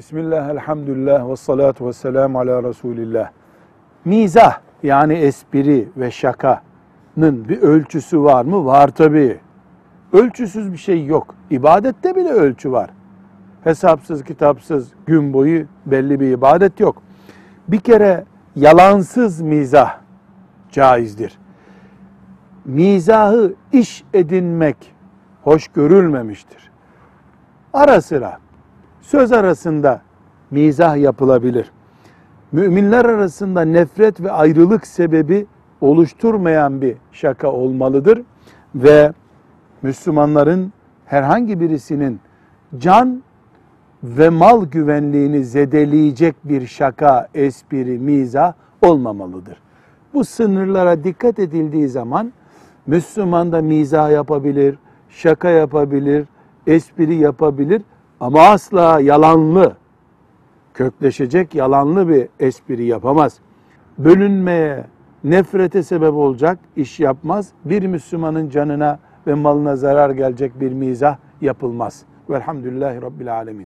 Bismillah, elhamdülillah ve salatu ve selamu ala Resulillah. Mizah yani espri ve şakanın bir ölçüsü var mı? Var tabii. Ölçüsüz bir şey yok. İbadette bile ölçü var. Hesapsız, kitapsız, gün boyu belli bir ibadet yok. Bir kere yalansız mizah caizdir. Mizahı iş edinmek hoş görülmemiştir. Ara sıra söz arasında mizah yapılabilir. Müminler arasında nefret ve ayrılık sebebi oluşturmayan bir şaka olmalıdır ve Müslümanların herhangi birisinin can ve mal güvenliğini zedeleyecek bir şaka, espri, mizah olmamalıdır. Bu sınırlara dikkat edildiği zaman Müslüman da mizah yapabilir, şaka yapabilir, espri yapabilir ama asla yalanlı, kökleşecek yalanlı bir espri yapamaz. Bölünmeye, nefrete sebep olacak iş yapmaz. Bir Müslümanın canına ve malına zarar gelecek bir mizah yapılmaz. Velhamdülillahi Rabbil Alemin.